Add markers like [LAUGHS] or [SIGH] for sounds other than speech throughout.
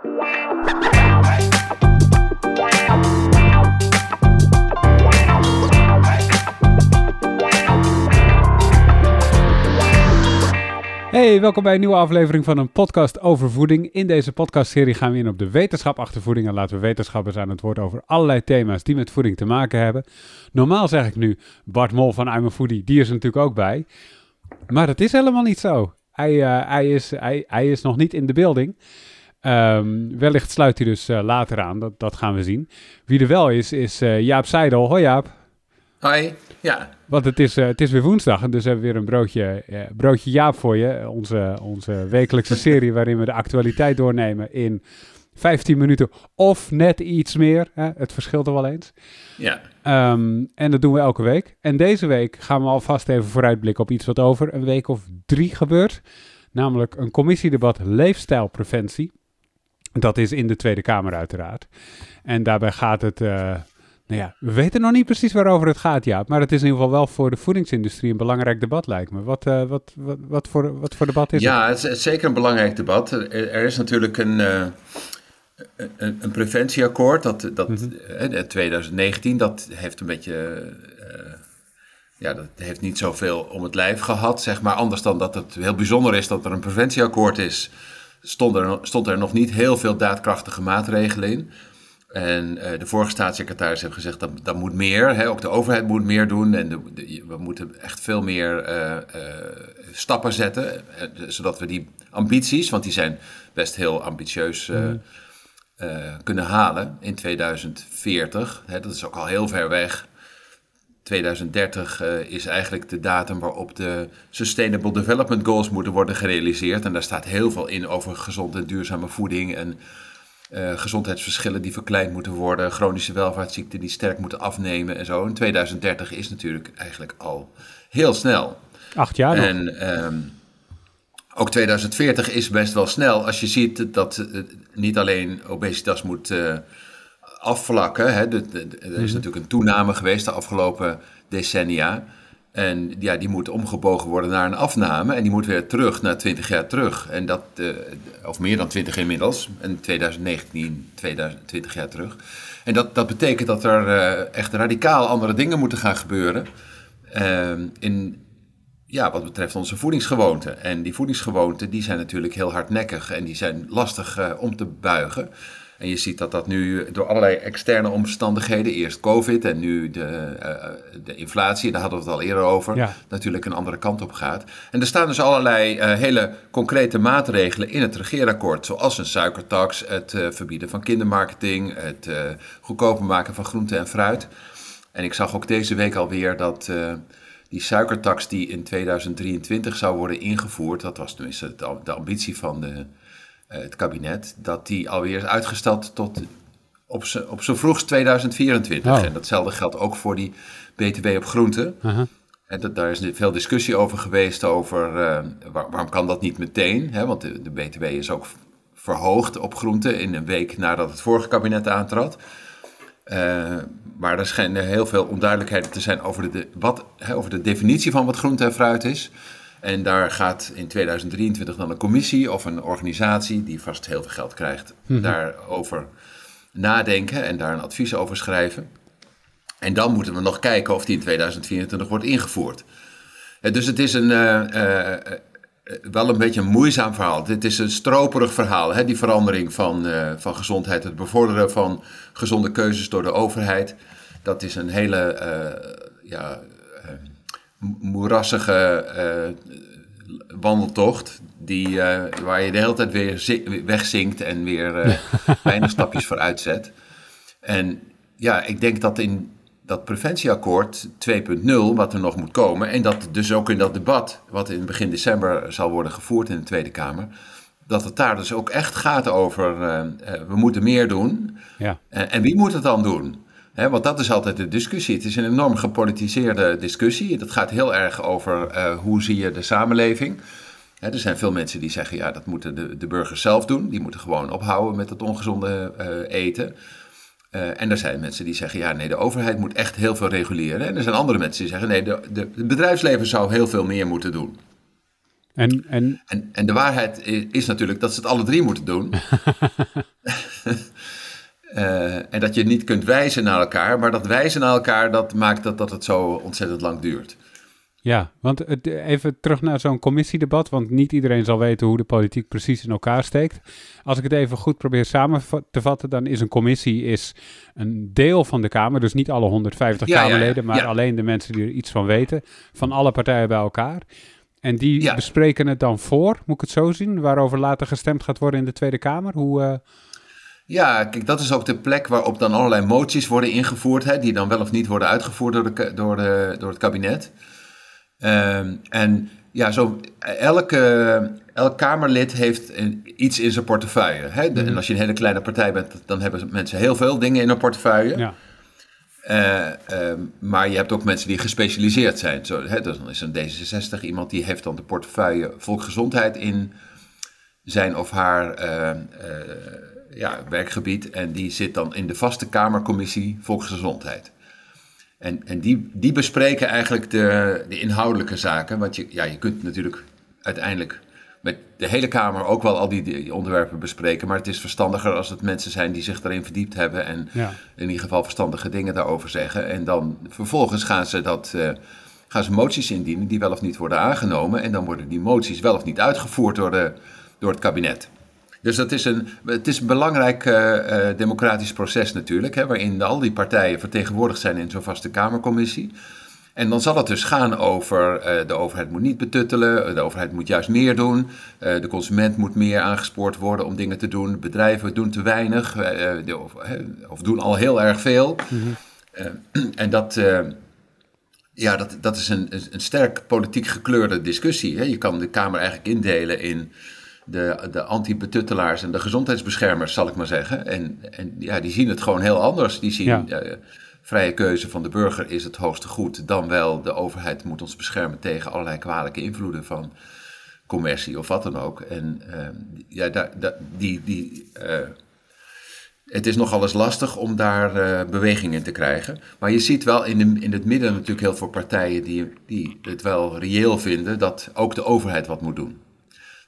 Hey, welkom bij een nieuwe aflevering van een podcast over voeding. In deze podcastserie gaan we in op de wetenschap achter voeding en laten we wetenschappers aan het woord over allerlei thema's die met voeding te maken hebben. Normaal zeg ik nu Bart Mol van I'm a Foodie, die is er natuurlijk ook bij. Maar dat is helemaal niet zo. Hij, eh, hij, is, hij, hij is nog niet in de building. Ehm, wellicht sluit hij dus uh, later aan, dat, dat gaan we zien. Wie er wel is, is uh, Jaap Seidel. Hoi Jaap. Hoi, ja. Want het is, uh, het is weer woensdag en dus hebben we weer een broodje, broodje Jaap voor je. Onze, onze wekelijkse [LAUGHS] serie waarin we de actualiteit doornemen in 15 minuten of net iets meer. Hè? Het verschilt er wel eens. Ja. Um, en dat doen we elke week. En deze week gaan we alvast even vooruitblikken op iets wat over een week of drie gebeurt. Namelijk een commissiedebat leefstijlpreventie. Dat is in de Tweede Kamer uiteraard. En daarbij gaat het... Uh, nou ja, we weten nog niet precies waarover het gaat, ja. Maar het is in ieder geval wel voor de voedingsindustrie een belangrijk debat, lijkt me. Wat, uh, wat, wat, wat, voor, wat voor debat is ja, het? Ja, het is zeker een belangrijk debat. Er, er is natuurlijk een, uh, een, een, preventieakkoord, dat, dat mm -hmm. 2019, dat heeft een beetje... ja, dat heeft niet zoveel om het lijf gehad, zeg maar. Anders dan dat het heel bijzonder is dat er een preventieakkoord is stond er, stond er nog niet heel veel daadkrachtige maatregelen in. En uh, de vorige staatssecretaris heeft gezegd dat dat moet meer. Hè, ook de overheid moet meer doen. En de, de, we moeten echt veel meer uh, uh, stappen zetten. zodat we die ambities, want die zijn best heel ambitieus, mm. kunnen halen in 2040. Hè, dat is ook al heel ver weg. 2030 uh, is eigenlijk de datum waarop de Sustainable Development Goals moeten worden gerealiseerd. En daar staat heel veel in over gezonde en duurzame voeding en uh, gezondheidsverschillen die verkleind moeten worden, chronische welvaartsziekten die sterk moeten afnemen en zo. En 2030 is natuurlijk eigenlijk al heel snel. Acht jaar nog. En um, ook 2040 is best wel snel als je ziet dat uh, niet alleen obesitas moet afvlakken. Hè. De, de, de, er is mm-hmm. natuurlijk een toename geweest de afgelopen decennia. En ja, die moet omgebogen worden naar een afname. En die moet weer terug naar 20 jaar terug. En dat, uh, of meer dan 20 inmiddels. En 2019, 2020 jaar terug. En dat, dat betekent dat er uh, echt radicaal andere dingen moeten gaan gebeuren. Uh, in, ja, wat betreft onze voedingsgewoonten. En die voedingsgewoonten die zijn natuurlijk heel hardnekkig. En die zijn lastig uh, om te buigen. En je ziet dat dat nu door allerlei externe omstandigheden, eerst COVID en nu de, uh, de inflatie, daar hadden we het al eerder over, ja. natuurlijk een andere kant op gaat. En er staan dus allerlei uh, hele concrete maatregelen in het regeerakkoord, zoals een suikertax, het uh, verbieden van kindermarketing, het goedkoper maken van groente en fruit. En ik zag ook deze week alweer dat die suikertax die in 2023 zou worden ingevoerd, dat was tenminste de ambitie van de het kabinet, dat die alweer is uitgesteld tot op zijn op vroegst 2024. Oh. En datzelfde geldt ook voor die BTW op groenten. Uh -huh. En dat, daar is veel discussie over geweest over uh, waar, waarom kan dat niet meteen? Hè? Want de, de, BTW is ook verhoogd op groenten in een week nadat het vorige kabinet aantrad. Uh, maar er schijnen heel veel onduidelijkheden te zijn over de, wat, hè, over de definitie van wat groente en fruit is. En daar gaat in 2023 dan een commissie of een organisatie die vast heel veel geld krijgt, mm-hmm. daarover nadenken en daar een advies over schrijven. En dan moeten we nog kijken of die in 2024 wordt ingevoerd. Dus het is een, uh, uh, wel een beetje een moeizaam verhaal. Dit is een stroperig verhaal, hè? die verandering van, uh, van gezondheid, het bevorderen van gezonde keuzes door de overheid. Dat is een hele ja, moerassige uh, wandeltocht. Die, uh, waar je de hele tijd weer wegzinkt en weer uh, [LAUGHS] weinig stapjes vooruit zet. En ja, ik denk dat in dat preventieakkoord 2.0, wat er nog moet komen, en dat dus ook in dat debat, wat in begin december zal worden gevoerd in de Tweede Kamer, dat het daar dus ook echt gaat over, we moeten meer doen. Ja. en wie moet het dan doen? He, want dat is altijd de discussie. Het is een enorm gepolitiseerde discussie. Dat gaat heel erg over uh, hoe zie je de samenleving. He, er zijn veel mensen die zeggen, ja, dat moeten de, de burgers zelf doen. Die moeten gewoon ophouden met het ongezonde uh, eten. Uh, en er zijn mensen die zeggen, ja, nee, de overheid moet echt heel veel reguleren. En er zijn andere mensen die zeggen, nee, de, de, het bedrijfsleven zou heel veel meer moeten doen. En, en... En, en de waarheid is, is natuurlijk dat ze het alle drie moeten doen. [LAUGHS] Uh, en dat je niet kunt wijzen naar elkaar, maar dat wijzen naar elkaar, dat maakt dat, dat het zo ontzettend lang duurt. Ja, want even terug naar zo'n commissiedebat, want niet iedereen zal weten hoe de politiek precies in elkaar steekt. Als ik het even goed probeer samen te vatten, dan is een commissie is een deel van de Kamer, dus niet alle 150 Kamerleden, maar alleen de mensen die er iets van weten, van alle partijen bij elkaar. En die bespreken het dan voor, moet ik het zo zien, waarover later gestemd gaat worden in de Tweede Kamer? Hoe... Uh... Ja, kijk, dat is ook de plek waarop dan allerlei moties worden ingevoerd, hè, die dan wel of niet worden uitgevoerd door, de, door, de, door het kabinet. Ehm, en ja, zo elke, elk Kamerlid heeft een, iets in zijn portefeuille. Hè? En mhm. als je een hele kleine partij bent, dan hebben mensen heel veel dingen in hun portefeuille. Ja. Uh, maar je hebt ook mensen die gespecialiseerd zijn. Zo, hè, dus dan is een D66 iemand die heeft dan de portefeuille volksgezondheid in zijn of haar uh, ja, werkgebied. En die zit dan in de vaste Kamercommissie Volksgezondheid. En, en die, die bespreken eigenlijk de, de inhoudelijke zaken. Want je, ja, je kunt natuurlijk uiteindelijk met de hele Kamer ook wel al die, onderwerpen bespreken. Maar het is verstandiger als het mensen zijn die zich daarin verdiept hebben. En in ieder geval verstandige dingen daarover zeggen. En dan vervolgens gaan ze, dat, uh, gaan ze moties indienen die wel of niet worden aangenomen. En dan worden die moties wel of niet uitgevoerd door, de, door het kabinet. Dus dat is een, het is een belangrijk uh, democratisch proces natuurlijk, hè, waarin al die partijen vertegenwoordigd zijn in zo'n vaste Kamercommissie. En dan zal het dus gaan over uh, de overheid moet niet betuttelen, de overheid moet juist meer doen, uh, de consument moet meer aangespoord worden om dingen te doen, bedrijven doen te weinig de, of, of, doen al heel erg veel. Mm -hmm. [CLEARS THROAT] en dat, ja, dat, dat is een, een sterk politiek gekleurde discussie. Hè. Je kan de Kamer eigenlijk indelen in de, de anti-betuttelaars en de gezondheidsbeschermers, zal ik maar zeggen. En, en ja, die zien het gewoon heel anders. Die zien ja. uh, vrije keuze van de burger is het hoogste goed, dan wel de overheid moet ons beschermen tegen allerlei kwalijke invloeden van commercie of wat dan ook. En uh, ja, daar, die, die, uh, het is nogal eens lastig om daar uh, beweging in te krijgen. Maar je ziet wel in, de, in het midden natuurlijk heel veel partijen die, die het wel reëel vinden dat ook de overheid wat moet doen.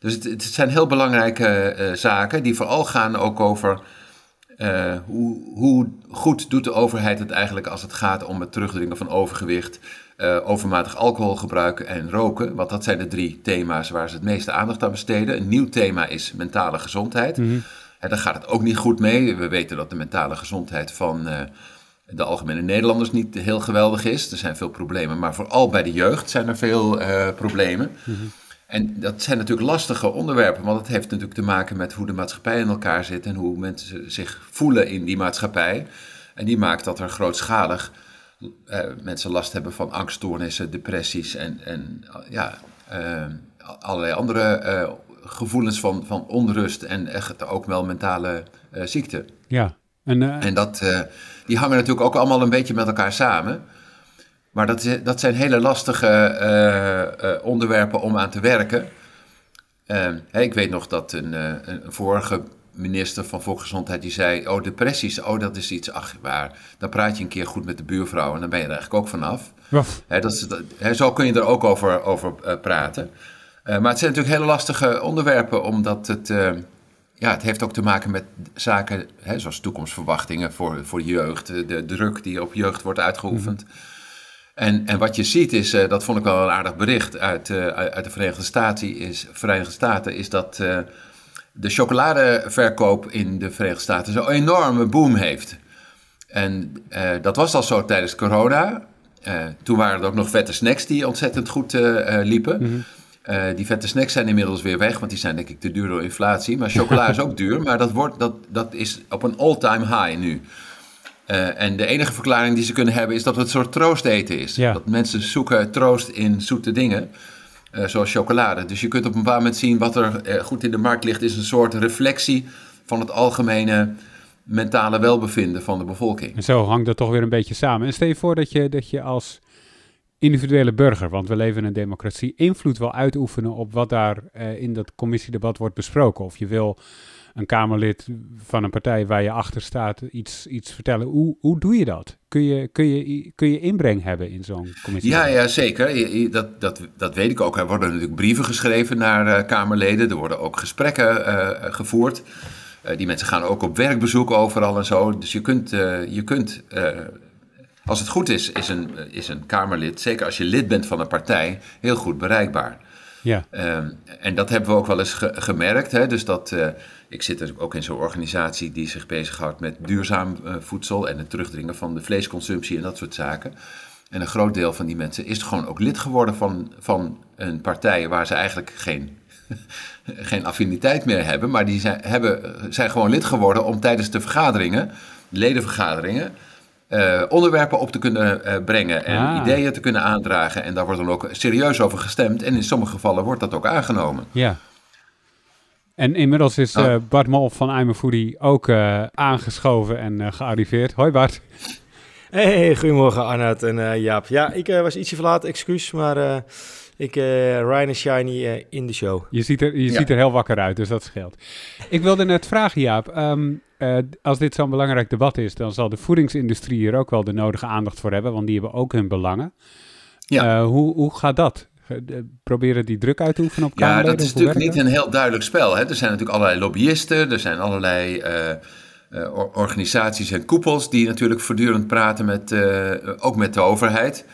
Dus het, het zijn heel belangrijke uh, zaken die vooral gaan ook over uh, hoe, hoe, goed doet de overheid het eigenlijk als het gaat om het terugdringen van overgewicht, uh, overmatig alcoholgebruik en roken. Want dat zijn de drie thema's waar ze het meeste aandacht aan besteden. Een nieuw thema is mentale gezondheid. Mm -hmm. daar gaat het ook niet goed mee. We weten dat de mentale gezondheid van de algemene Nederlanders niet heel geweldig is. Er zijn veel problemen, maar vooral bij de jeugd zijn er veel problemen. Mm -hmm. En dat zijn natuurlijk lastige onderwerpen, want het heeft natuurlijk te maken met hoe de maatschappij in elkaar zit en hoe mensen zich voelen in die maatschappij. En die maakt dat er grootschalig eh, mensen last hebben van angststoornissen, depressies en, en ja, eh, allerlei andere eh, gevoelens van, van onrust en echt ook wel mentale ziekte. Ja. En, en dat, die hangen natuurlijk ook allemaal een beetje met elkaar samen. Maar dat, dat zijn hele lastige uh, uh, onderwerpen om aan te werken. Uh, ik weet nog dat een, een, vorige minister van Volksgezondheid die zei: Oh, depressies, oh, dat is iets, ach, waar. Dan praat je een keer goed met de buurvrouw en dan ben je er eigenlijk ook vanaf. He, dat is, zo kun je er ook over, over praten. maar het zijn natuurlijk hele lastige onderwerpen, omdat het ja, het heeft ook te maken met zaken hè, zoals toekomstverwachtingen voor, voor jeugd, de druk die op jeugd wordt uitgeoefend. Mhm. En, en wat je ziet is, uh, dat vond ik wel een aardig bericht uit, uh, uit de Verenigde Staten, is, Verenigde Staten, is dat uh, de chocoladeverkoop in de Verenigde Staten zo'n enorme boom heeft. En dat was al zo tijdens corona. toen waren er ook nog vette snacks die ontzettend goed liepen. Mm -hmm. die vette snacks zijn inmiddels weer weg, want die zijn denk ik te duur door inflatie. Maar chocola [LAUGHS] is ook duur, maar dat, wordt, dat, dat is op een all-time high nu. Uh, en de enige verklaring die ze kunnen hebben is dat het een soort troosteten is. Ja. Dat mensen zoeken troost in zoete dingen, uh, zoals chocolade. Dus je kunt op een bepaald moment zien wat er uh, goed in de markt ligt, is een soort reflectie van het algemene mentale welbevinden van de bevolking. En zo hangt dat toch weer een beetje samen. En stel je voor dat je, dat je als individuele burger, want we leven in een democratie, invloed wil uitoefenen op wat daar in dat commissiedebat wordt besproken. Of je wil een Kamerlid van een partij waar je achter staat iets, iets vertellen. Hoe, hoe doe je dat? Kun je, kun, je, kun je inbreng hebben in zo'n commissie? Ja, ja zeker. Dat, dat, dat weet ik ook. Er worden natuurlijk brieven geschreven naar uh, Kamerleden. Er worden ook gesprekken uh, gevoerd. Uh, die mensen gaan ook op werkbezoek overal en zo. Dus je kunt, je kunt als het goed is, is een, is een Kamerlid, zeker als je lid bent van een partij, heel goed bereikbaar. Ja. Um, en dat hebben we ook wel eens ge gemerkt. Hè? Dus dat, uh, ik zit dus ook in zo'n organisatie die zich bezighoudt met duurzaam uh, voedsel en het terugdringen van de vleesconsumptie en dat soort zaken. En een groot deel van die mensen is gewoon ook lid geworden van, van een partij waar ze eigenlijk geen, [LAUGHS] geen affiniteit meer hebben. Maar die zijn, hebben, zijn gewoon lid geworden om tijdens de vergaderingen, ledenvergaderingen, uh, onderwerpen op te kunnen uh, brengen en ah. ideeën te kunnen aandragen. En daar wordt dan ook serieus over gestemd. En in sommige gevallen wordt dat ook aangenomen. Ja. En inmiddels is uh, Bart Mol van I'm Foodie ook aangeschoven en gearriveerd. Hoi Bart. Hey, goedemorgen Arnoud en Jaap. Ja, ik was ietsje verlaten, excuus, maar ik, Ryan en Shiny in de show. Je ziet er, je ziet er heel wakker uit, dus dat scheelt. Ik wilde net vragen, Jaap. Um, uh, als dit zo'n belangrijk debat is, dan zal de voedingsindustrie hier ook wel de nodige aandacht voor hebben, want die hebben ook hun belangen. Ja. Uh, hoe, hoe gaat dat? Proberen die druk uit te oefenen op Ja, dat is natuurlijk niet een heel duidelijk spel. Hè? Er zijn natuurlijk allerlei lobbyisten, er zijn allerlei uh, organisaties en koepels die natuurlijk voortdurend praten met, ook met de overheid.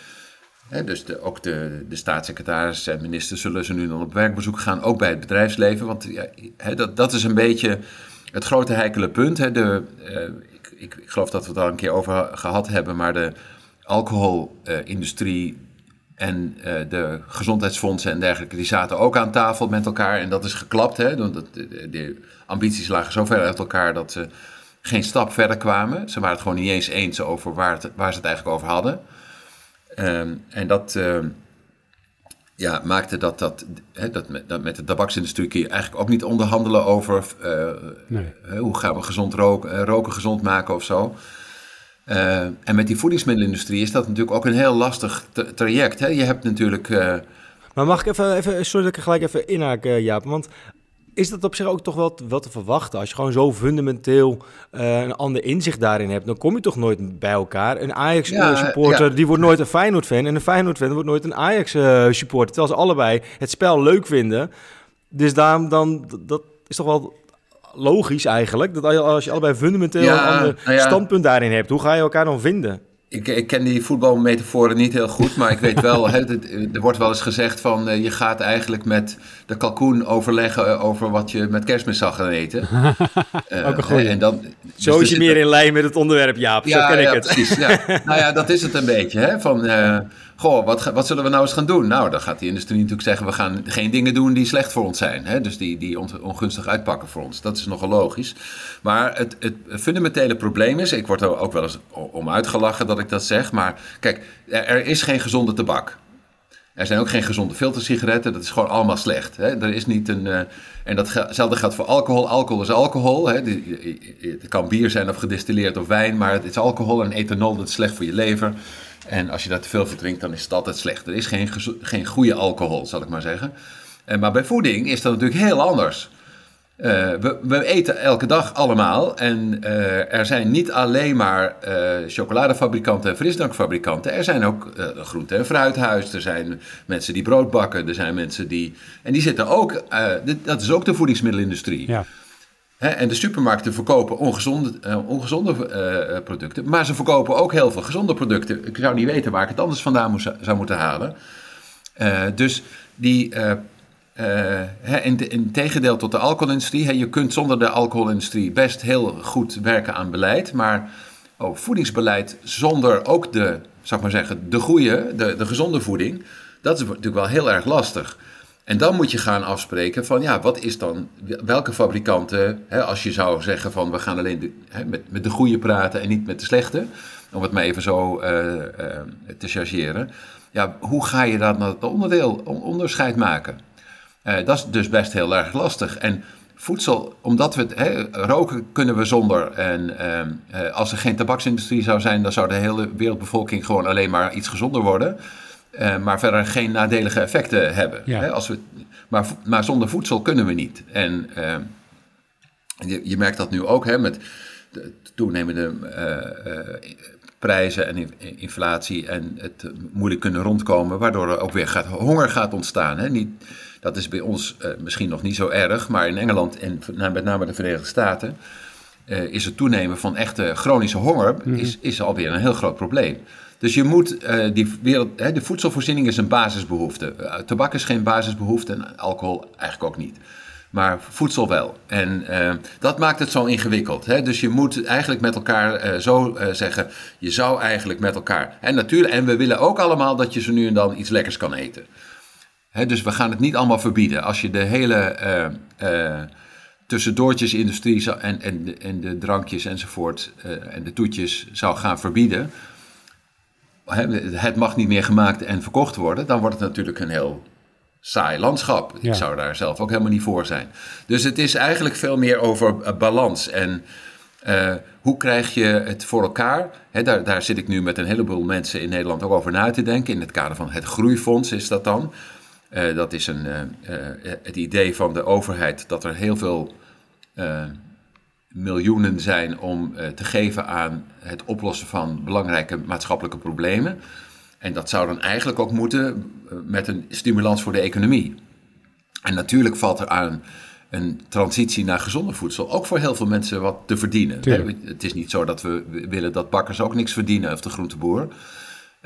Hè, dus de, ook de, de staatssecretaris en ministers zullen ze nu dan op werkbezoek gaan, ook bij het bedrijfsleven. Want ja, hè, dat, dat is een beetje het grote heikele punt, hè, de, uh, ik, ik, ik, geloof dat we het al een keer over gehad hebben, maar de alcoholindustrie en uh, de gezondheidsfondsen en dergelijke, die zaten ook aan tafel met elkaar en dat is geklapt. Hè, de, de, ambities lagen zo ver uit elkaar dat ze geen stap verder kwamen. Ze waren het gewoon niet eens eens over waar, het, waar ze het eigenlijk over hadden. Um, en dat, uh, ja, maakte dat, dat, hè, dat, met, dat met de tabaksindustrie kun je eigenlijk ook niet onderhandelen over uh, nee. hoe gaan we gezond roken, roken gezond maken of zo. Uh, en met die voedingsmiddelenindustrie is dat natuurlijk ook een heel lastig traject. Hè? Je hebt natuurlijk. Uh... Maar mag ik even, even, sorry dat ik gelijk even inhaak, Jaap. Want is dat op zich ook toch wel, wel te verwachten? Als je gewoon zo fundamenteel uh, een ander inzicht daarin hebt, dan kom je toch nooit bij elkaar. Een Ajax-supporter, die wordt nooit een Feyenoord-fan. En een Feyenoord-fan wordt nooit een Ajax-supporter. terwijl ze allebei het spel leuk vinden. Dus daarom dan, dat is toch wel logisch eigenlijk. Dat als je allebei fundamenteel een ander nou standpunt daarin hebt, hoe ga je elkaar dan vinden? Ik, ik, ken die voetbalmetaforen niet heel goed, maar ik weet wel, er wordt wel eens gezegd van uh, je gaat eigenlijk met de kalkoen overleggen over wat je met kerstmis zal gaan eten. Uh, [LAUGHS] Ook een goeie. En dan, dus Zo is je meer in lijn met het onderwerp, Jaap. Ja, Zo ken ik het. Precies, ja. nou ja, dat is het een beetje. Hè, van, uh, goh, wat, wat zullen we nou eens gaan doen? Nou, dan gaat die industrie natuurlijk zeggen, we gaan geen dingen doen die slecht voor ons zijn. Hè? Dus die, die ongunstig uitpakken voor ons. Dat is nogal logisch. Maar het, het fundamentele probleem is, ik word er ook wel eens om uitgelachen dat ik dat zeg, maar kijk, er is geen gezonde tabak. Er zijn ook geen gezonde filtersigaretten. Dat is gewoon allemaal slecht. Hè? Er is niet een. Uh, en datzelfde geldt voor alcohol. Alcohol is alcohol. Hè? Het kan bier zijn of gedistilleerd of wijn. Maar het is alcohol en ethanol. Dat is slecht voor je lever. En als je daar te veel van dan is het altijd slecht. Er is geen, geen goede alcohol, zal ik maar zeggen. En, maar bij voeding is dat natuurlijk heel anders. Uh, we, we, eten elke dag allemaal en uh, er zijn niet alleen maar uh, chocoladefabrikanten en frisdrankfabrikanten. Er zijn ook groente- en fruithuis, er zijn mensen die brood bakken, er zijn mensen die... En die zitten ook, dat is ook de voedingsmiddelenindustrie. Ja. En de supermarkten verkopen ongezonde, ongezonde producten, maar ze verkopen ook heel veel gezonde producten. Ik zou niet weten waar ik het anders vandaan zou moeten halen. dus die in, in tegendeel tot de alcoholindustrie, je kunt zonder de alcoholindustrie best heel goed werken aan beleid, maar ook voedingsbeleid zonder ook de, ik maar zeggen, de goede, de, de gezonde voeding, dat is natuurlijk wel heel erg lastig. En dan moet je gaan afspreken van, ja, wat is dan, welke fabrikanten, hè, als je zou zeggen van, we gaan alleen hè, met, met de goede praten en niet met de slechte, om het maar even zo uh, uh, te chargeren. Ja, hoe ga je dat nou onderdeel, onderscheid maken? Uh, dat is dus best heel erg lastig. En voedsel, omdat we het, roken kunnen we zonder. En als er geen tabaksindustrie zou zijn, dan zou de hele wereldbevolking gewoon alleen maar iets gezonder worden. Uh, maar verder geen nadelige effecten hebben. Ja. Hè, als we, maar, maar zonder voedsel kunnen we niet. En En je, je merkt dat nu ook hè, met de toenemende uh, prijzen en inflatie en het moeilijk kunnen rondkomen, waardoor er ook weer gaat, honger gaat ontstaan. Hè? Niet, dat is bij ons misschien nog niet zo erg, maar in Engeland en met name de Verenigde Staten is het toenemen van echte chronische honger mm is, is alweer een heel groot probleem. Dus je moet uh, die wereld, hè, de voedselvoorziening is een basisbehoefte. Uh, tabak is geen basisbehoefte en alcohol eigenlijk ook niet. Maar voedsel wel. En dat maakt het zo ingewikkeld. Hè? Dus je moet eigenlijk met elkaar zo zeggen: je zou eigenlijk met elkaar. En natuurlijk, en we willen ook allemaal dat je zo nu en dan iets lekkers kan eten. Hè, dus we gaan het niet allemaal verbieden. Als je de hele tussendoortjesindustrie en, en, de, en de drankjes enzovoort en de toetjes zou gaan verbieden het mag niet meer gemaakt en verkocht worden, dan wordt het natuurlijk een heel saai landschap. Ik zou daar zelf ook helemaal niet voor zijn. Dus het is eigenlijk veel meer over uh, balans en uh, hoe krijg je het voor elkaar? daar, daar zit ik nu met een heleboel mensen in Nederland ook over na te denken. In het kader van het groeifonds is dat dan. Uh, dat is een, het idee van de overheid dat er heel veel miljoenen zijn om te geven aan het oplossen van belangrijke maatschappelijke problemen. En dat zou dan eigenlijk ook moeten met een stimulans voor de economie. En natuurlijk valt er aan een transitie naar gezonder voedsel ook voor heel veel mensen wat te verdienen. Het is niet zo dat we willen dat bakkers ook niks verdienen of de groenteboer.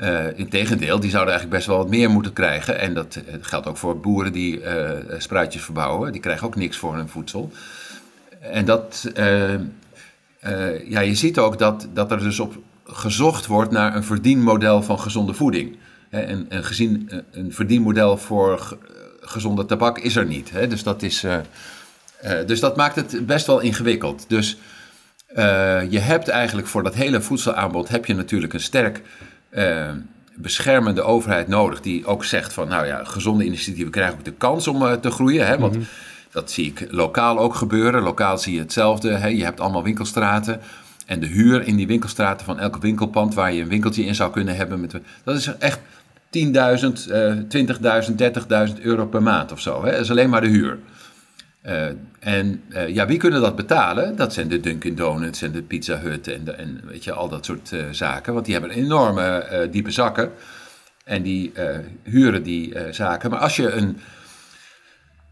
Uh, Integendeel, die zouden eigenlijk best wel wat meer moeten krijgen. En dat geldt ook voor boeren die uh, spruitjes verbouwen. Die krijgen ook niks voor hun voedsel. En dat, ja, je ziet ook dat, dat er dus op gezocht wordt naar een verdienmodel van gezonde voeding. Hè, en, en gezien eh, een verdienmodel voor gezonde tabak is er niet. Dus, dat is, dus dat maakt het best wel ingewikkeld. Dus je hebt eigenlijk voor dat hele voedselaanbod heb je natuurlijk een sterk beschermende overheid nodig. Die ook zegt van nou ja, gezonde initiatieven krijgen ook de kans om te groeien. Hè, want mhm. Dat zie ik lokaal ook gebeuren. Lokaal zie je hetzelfde. Hè? Je hebt allemaal winkelstraten. En de huur in die winkelstraten van elk winkelpand waar je een winkeltje in zou kunnen hebben. Met, dat is echt 10.000, uh, 20.000, 30.000 euro per maand of zo. Hè? Dat is alleen maar de huur. Uh, en uh, ja, wie kunnen dat betalen? Dat zijn de Dunkin' Donuts en de Pizza Hut en, de, en weet je, al dat soort uh, zaken. Want die hebben enorme diepe zakken. En die huren die zaken. Maar als je een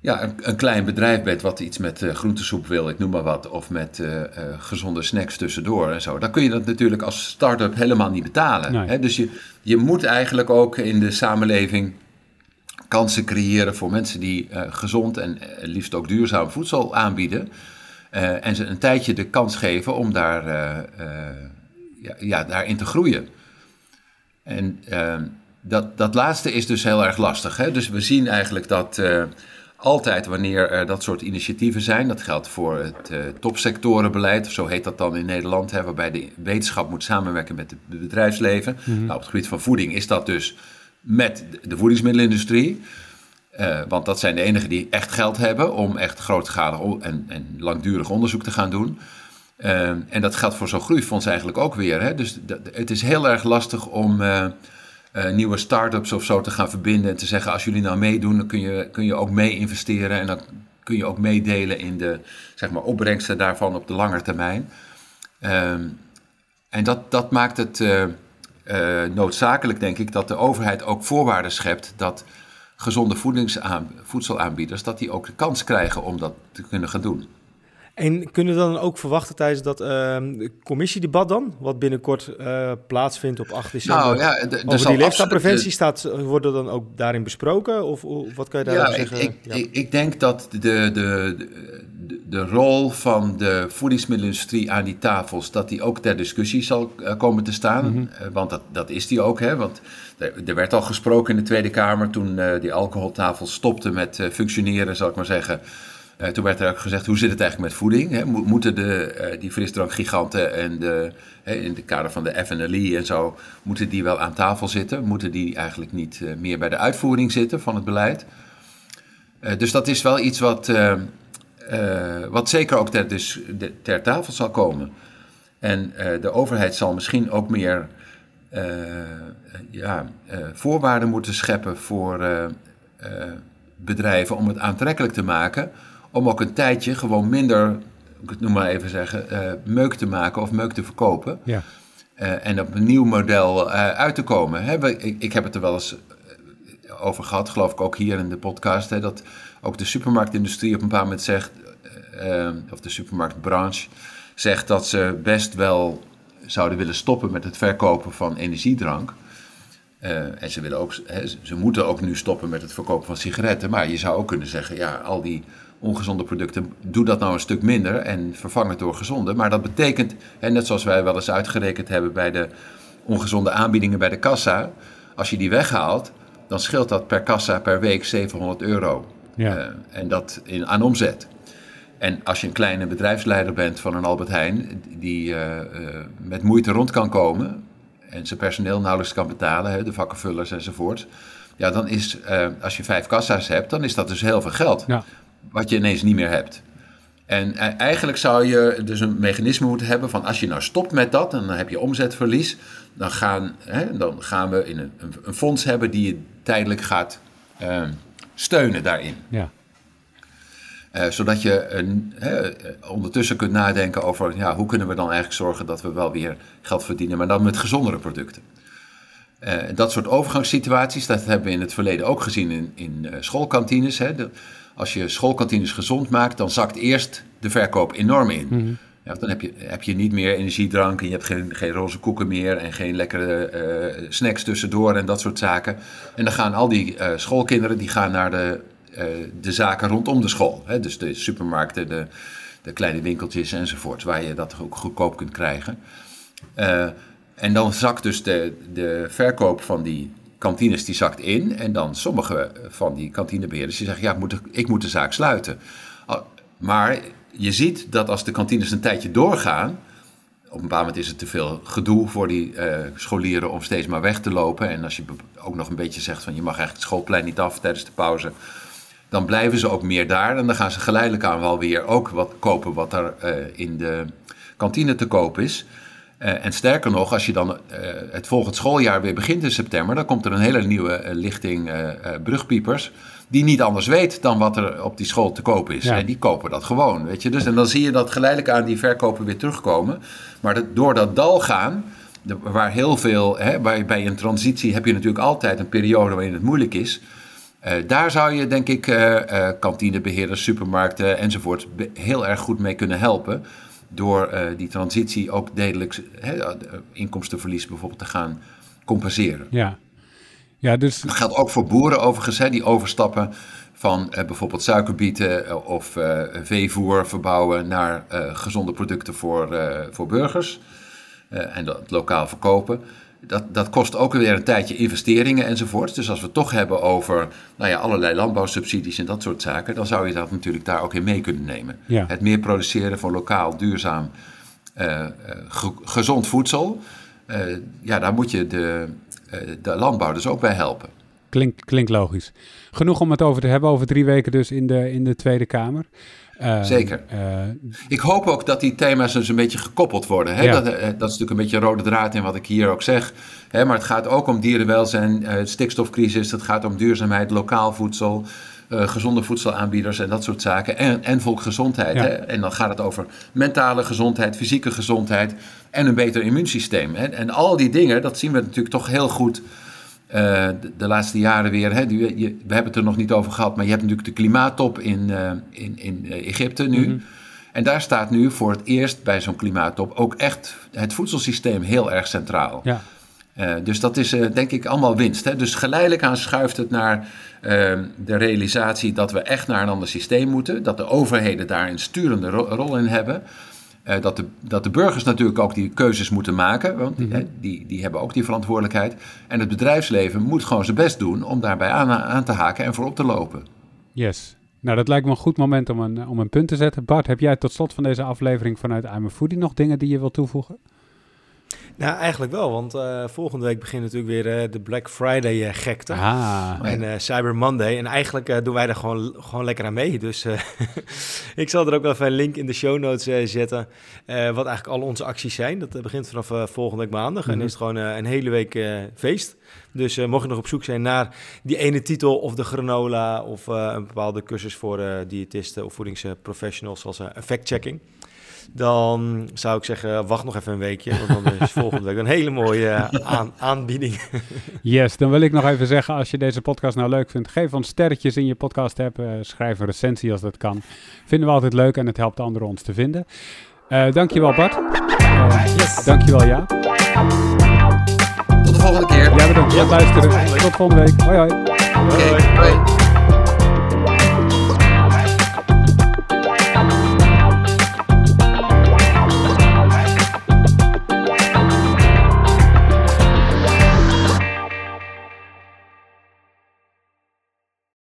ja, een, een, klein bedrijf bent wat iets met groentesoep wil, ik noem maar wat, of met gezonde snacks tussendoor en zo, dan kun je dat natuurlijk als start-up helemaal niet betalen. Nee. Hè? Dus je, je moet eigenlijk ook in de samenleving kansen creëren voor mensen die gezond en liefst ook duurzaam voedsel aanbieden. en ze een tijdje de kans geven om daar, ja, ja, daarin te groeien. En dat, dat laatste is dus heel erg lastig. Hè? Dus we zien eigenlijk dat altijd wanneer er dat soort initiatieven zijn, dat geldt voor het topsectorenbeleid, of zo heet dat dan in Nederland, hè, waarbij de wetenschap moet samenwerken met het bedrijfsleven. Mhm. nou, op het gebied van voeding is dat dus met de voedingsmiddelenindustrie. Uh, want dat zijn de enigen die echt geld hebben om echt grootschalig en, en langdurig onderzoek te gaan doen. Uh, en dat geldt voor zo'n groeifonds eigenlijk ook weer. Hè? Dus het is heel erg lastig om uh, nieuwe start-ups of zo te gaan verbinden en te zeggen: als jullie nou meedoen, dan kun je, kun je ook mee investeren en dan kun je ook meedelen in de zeg maar, opbrengsten daarvan op de lange termijn. Ehm, en dat, dat maakt het noodzakelijk, denk ik, dat de overheid ook voorwaarden schept dat gezonde voedselaanbieders dat die ook de kans krijgen om dat te kunnen gaan doen. En kunnen we dan ook verwachten tijdens dat uh, commissiedebat dan, wat binnenkort uh, plaatsvindt op 8 december? Nou ja, de, over die leefstijlpreventie staat, worden dan ook daarin besproken? Of, of wat kan je daarover ja, zeggen? Ik, ja, ik, ik, denk dat de, de, de, de, rol van de voedingsmiddelenindustrie aan die tafels, dat die ook ter discussie zal uh, komen te staan. Mm -hmm. want dat, dat is die ook, hè? Want er, er, werd al gesproken in de Tweede Kamer toen die alcoholtafel stopte met functioneren, zal ik maar zeggen. Uh, toen werd er ook gezegd, hoe zit het eigenlijk met voeding? Moeten de, uh, die frisdrankgiganten en de, in het kader van de FNLI en zo, moeten die wel aan tafel zitten? Moeten die eigenlijk niet uh, meer bij de uitvoering zitten van het beleid? dus dat is wel iets wat, wat zeker ook ter, dus, de, ter tafel zal komen. En de overheid zal misschien ook meer ja, voorwaarden moeten scheppen voor bedrijven om het aantrekkelijk te maken om ook een tijdje gewoon minder ik noem maar even zeggen, meuk te maken of meuk te verkopen. Ja. en op een nieuw model uit te komen. Hè, ik, ik, heb het er wel eens over gehad, geloof ik ook hier in de podcast, hè, dat ook de supermarktindustrie op een bepaald moment zegt, of de supermarktbranche zegt dat ze best wel zouden willen stoppen met het verkopen van energiedrank. Uh, en ze, willen ook, ze moeten ook nu stoppen met het verkopen van sigaretten. Maar je zou ook kunnen zeggen, ja, al die ongezonde producten, doe dat nou een stuk minder en vervang het door gezonde. Maar dat betekent, hè, net zoals wij wel eens uitgerekend hebben bij de ongezonde aanbiedingen bij de kassa, als je die weghaalt, dan scheelt dat per kassa per week 700 euro. Ja. Uh, en dat in, aan omzet. En als je een kleine bedrijfsleider bent van een Albert Heijn, die uh, met moeite rond kan komen en zijn personeel nauwelijks kan betalen, hè, de vakkenvullers enzovoort. Ja, dan is, als je vijf kassa's hebt, dan is dat dus heel veel geld. Ja. Wat je ineens niet meer hebt. En eigenlijk zou je dus een mechanisme moeten hebben van als je nou stopt met dat, en dan heb je omzetverlies, dan gaan, hè, dan gaan we in een, een, fonds hebben die je tijdelijk gaat steunen daarin. Ja. Uh, zodat je uh, ondertussen kunt nadenken over ja, hoe kunnen we dan eigenlijk zorgen dat we wel weer geld verdienen, maar dan met gezondere producten. Dat soort overgangssituaties, dat hebben we in het verleden ook gezien in, in schoolkantines. Hè. De, als je schoolkantines gezond maakt, dan zakt eerst de verkoop enorm in. Mm -hmm. ja, dan heb je, heb je niet meer energiedrank en je hebt geen, geen roze koeken meer en geen lekkere snacks tussendoor en dat soort zaken. En dan gaan al die schoolkinderen die gaan naar de eh, de zaken rondom de school. Hè? Dus de supermarkten, de, de kleine winkeltjes enzovoort, waar je dat ook goedkoop kunt krijgen. En dan zakt dus de, de verkoop van die kantines die zakt in. En dan sommige van die kantinebeheerders die zeggen, ja, ik moet, de, ik moet de zaak sluiten. Maar je ziet dat als de kantines een tijdje doorgaan, op een bepaald moment is het te veel gedoe voor die uh, scholieren om steeds maar weg te lopen. En als je ook nog een beetje zegt van je mag eigenlijk het schoolplein niet af tijdens de pauze, dan blijven ze ook meer daar. En dan gaan ze geleidelijk aan wel weer ook wat kopen wat er uh, in de kantine te koop is. Uh, en sterker nog, als je dan uh, het volgend schooljaar weer begint in september, dan komt er een hele nieuwe lichting brugpiepers. Die niet anders weet dan wat er op die school te koop is. Ja. En die kopen dat gewoon. Weet je? Dus, en dan zie je dat geleidelijk aan die verkopen weer terugkomen. Maar door dat dal gaan, de, waar heel veel, hè, bij, bij een transitie heb je natuurlijk altijd een periode waarin het moeilijk is. Uh, daar zou je, denk ik, uh, uh, kantinebeheerders, supermarkten enzovoort heel erg goed mee kunnen helpen. Door die transitie ook degelijk inkomstenverlies bijvoorbeeld te gaan compenseren. Ja. Ja, dus... Dat geldt ook voor boeren overigens, die overstappen van bijvoorbeeld suikerbieten of veevoer verbouwen naar gezonde producten voor, voor burgers. en dat lokaal verkopen dat, dat kost ook weer een tijdje investeringen enzovoort. Dus als we het toch hebben over nou ja, allerlei landbouwsubsidies en dat soort zaken, dan zou je dat natuurlijk daar ook in mee kunnen nemen. Het meer produceren van lokaal, duurzaam, uh, gezond voedsel. Uh, ja, daar moet je de, de landbouw dus ook bij helpen. Klinkt, logisch. Genoeg om het over te hebben over drie weken dus in de, in de Tweede Kamer. Uh, Zeker. Uh, ik hoop ook dat die thema's dus een beetje gekoppeld worden. Hè? Ja. Dat, eh, dat, is natuurlijk een beetje een rode draad in wat ik hier ook zeg. Hè? Maar het gaat ook om dierenwelzijn, uh, stikstofcrisis, het gaat om duurzaamheid, lokaal voedsel. gezonde voedselaanbieders en dat soort zaken. En, en volksgezondheid. Ja. Hè? En dan gaat het over mentale gezondheid, fysieke gezondheid en een beter immuunsysteem. Hè? En al die dingen, dat zien we natuurlijk toch heel goed uh, de, laatste jaren weer. Hè, je, we hebben het er nog niet over gehad, maar je hebt natuurlijk de klimaattop in, uh, in, in uh, Egypte nu. Mm -hmm. En daar staat nu voor het eerst bij zo'n klimaattop ook echt het voedselsysteem heel erg centraal. Ja. dus dat is denk ik allemaal winst. Hè? Dus geleidelijk aan schuift het naar de realisatie dat we echt naar een ander systeem moeten. Dat de overheden daar een sturende ro rol in hebben. Uh, dat, de, dat de burgers natuurlijk ook die keuzes moeten maken, want die, mm-hmm. die, die hebben ook die verantwoordelijkheid. En het bedrijfsleven moet gewoon zijn best doen om daarbij aan, aan te haken en voorop te lopen. Yes. Nou, dat lijkt me een goed moment om een, om een punt te zetten. Bart, heb jij tot slot van deze aflevering vanuit I'm a Foodie nog dingen die je wilt toevoegen? Nou, eigenlijk wel, want uh, volgende week begint natuurlijk weer uh, de Black Friday uh, gekte. Ah, en Cyber Monday. En eigenlijk doen wij er gewoon, gewoon lekker aan mee. Dus [LAUGHS] ik zal er ook wel even een link in de show notes zetten. wat eigenlijk al onze acties zijn. Dat begint vanaf volgende week maandag. Mm -hmm. En is het gewoon een hele week feest. Dus mocht je nog op zoek zijn naar die ene titel of de granola... of een bepaalde cursus voor diëtisten of voedingsprofessionals zoals fact-checking... dan zou ik zeggen, wacht nog even een weekje. Want dan is volgende week een hele mooie aan, aanbieding. Yes, dan wil ik nog even zeggen, als je deze podcast nou leuk vindt, geef ons sterretjes in je podcast app. schrijf een recensie als dat kan. Vinden we altijd leuk en het helpt anderen ons te vinden. Uh, dankjewel Bart. Uh, yes. Dankjewel Ja. Tot de volgende keer. Ja, bedankt voor het luisteren. Tot volgende week. Hoi hoi. Okay, hoi.